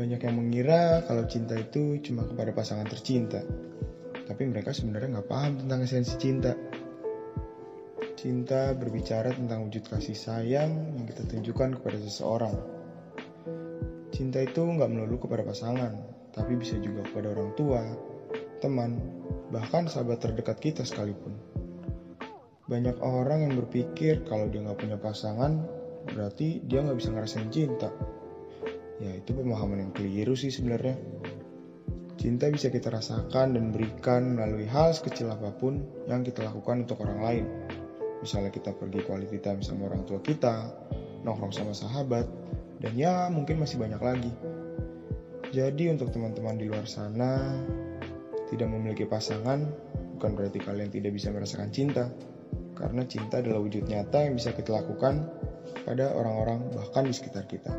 Banyak yang mengira kalau cinta itu cuma kepada pasangan tercinta. Tapi mereka sebenarnya nggak paham tentang esensi cinta. Cinta berbicara tentang wujud kasih sayang yang kita tunjukkan kepada seseorang. Cinta itu nggak melulu kepada pasangan, tapi bisa juga kepada orang tua, teman, bahkan sahabat terdekat kita sekalipun. Banyak orang yang berpikir kalau dia nggak punya pasangan, berarti dia nggak bisa ngerasain cinta. Ya itu pemahaman yang keliru sih sebenarnya. Cinta bisa kita rasakan dan berikan melalui hal sekecil apa pun yang kita lakukan untuk orang lain. Misalnya kita pergi quality time sama orang tua kita, nongkrong sama sahabat, dan ya mungkin masih banyak lagi. Jadi untuk teman-teman di luar sana, tidak memiliki pasangan bukan berarti kalian tidak bisa merasakan cinta. Karena cinta adalah wujud nyata yang bisa kita lakukan pada orang-orang bahkan di sekitar kita.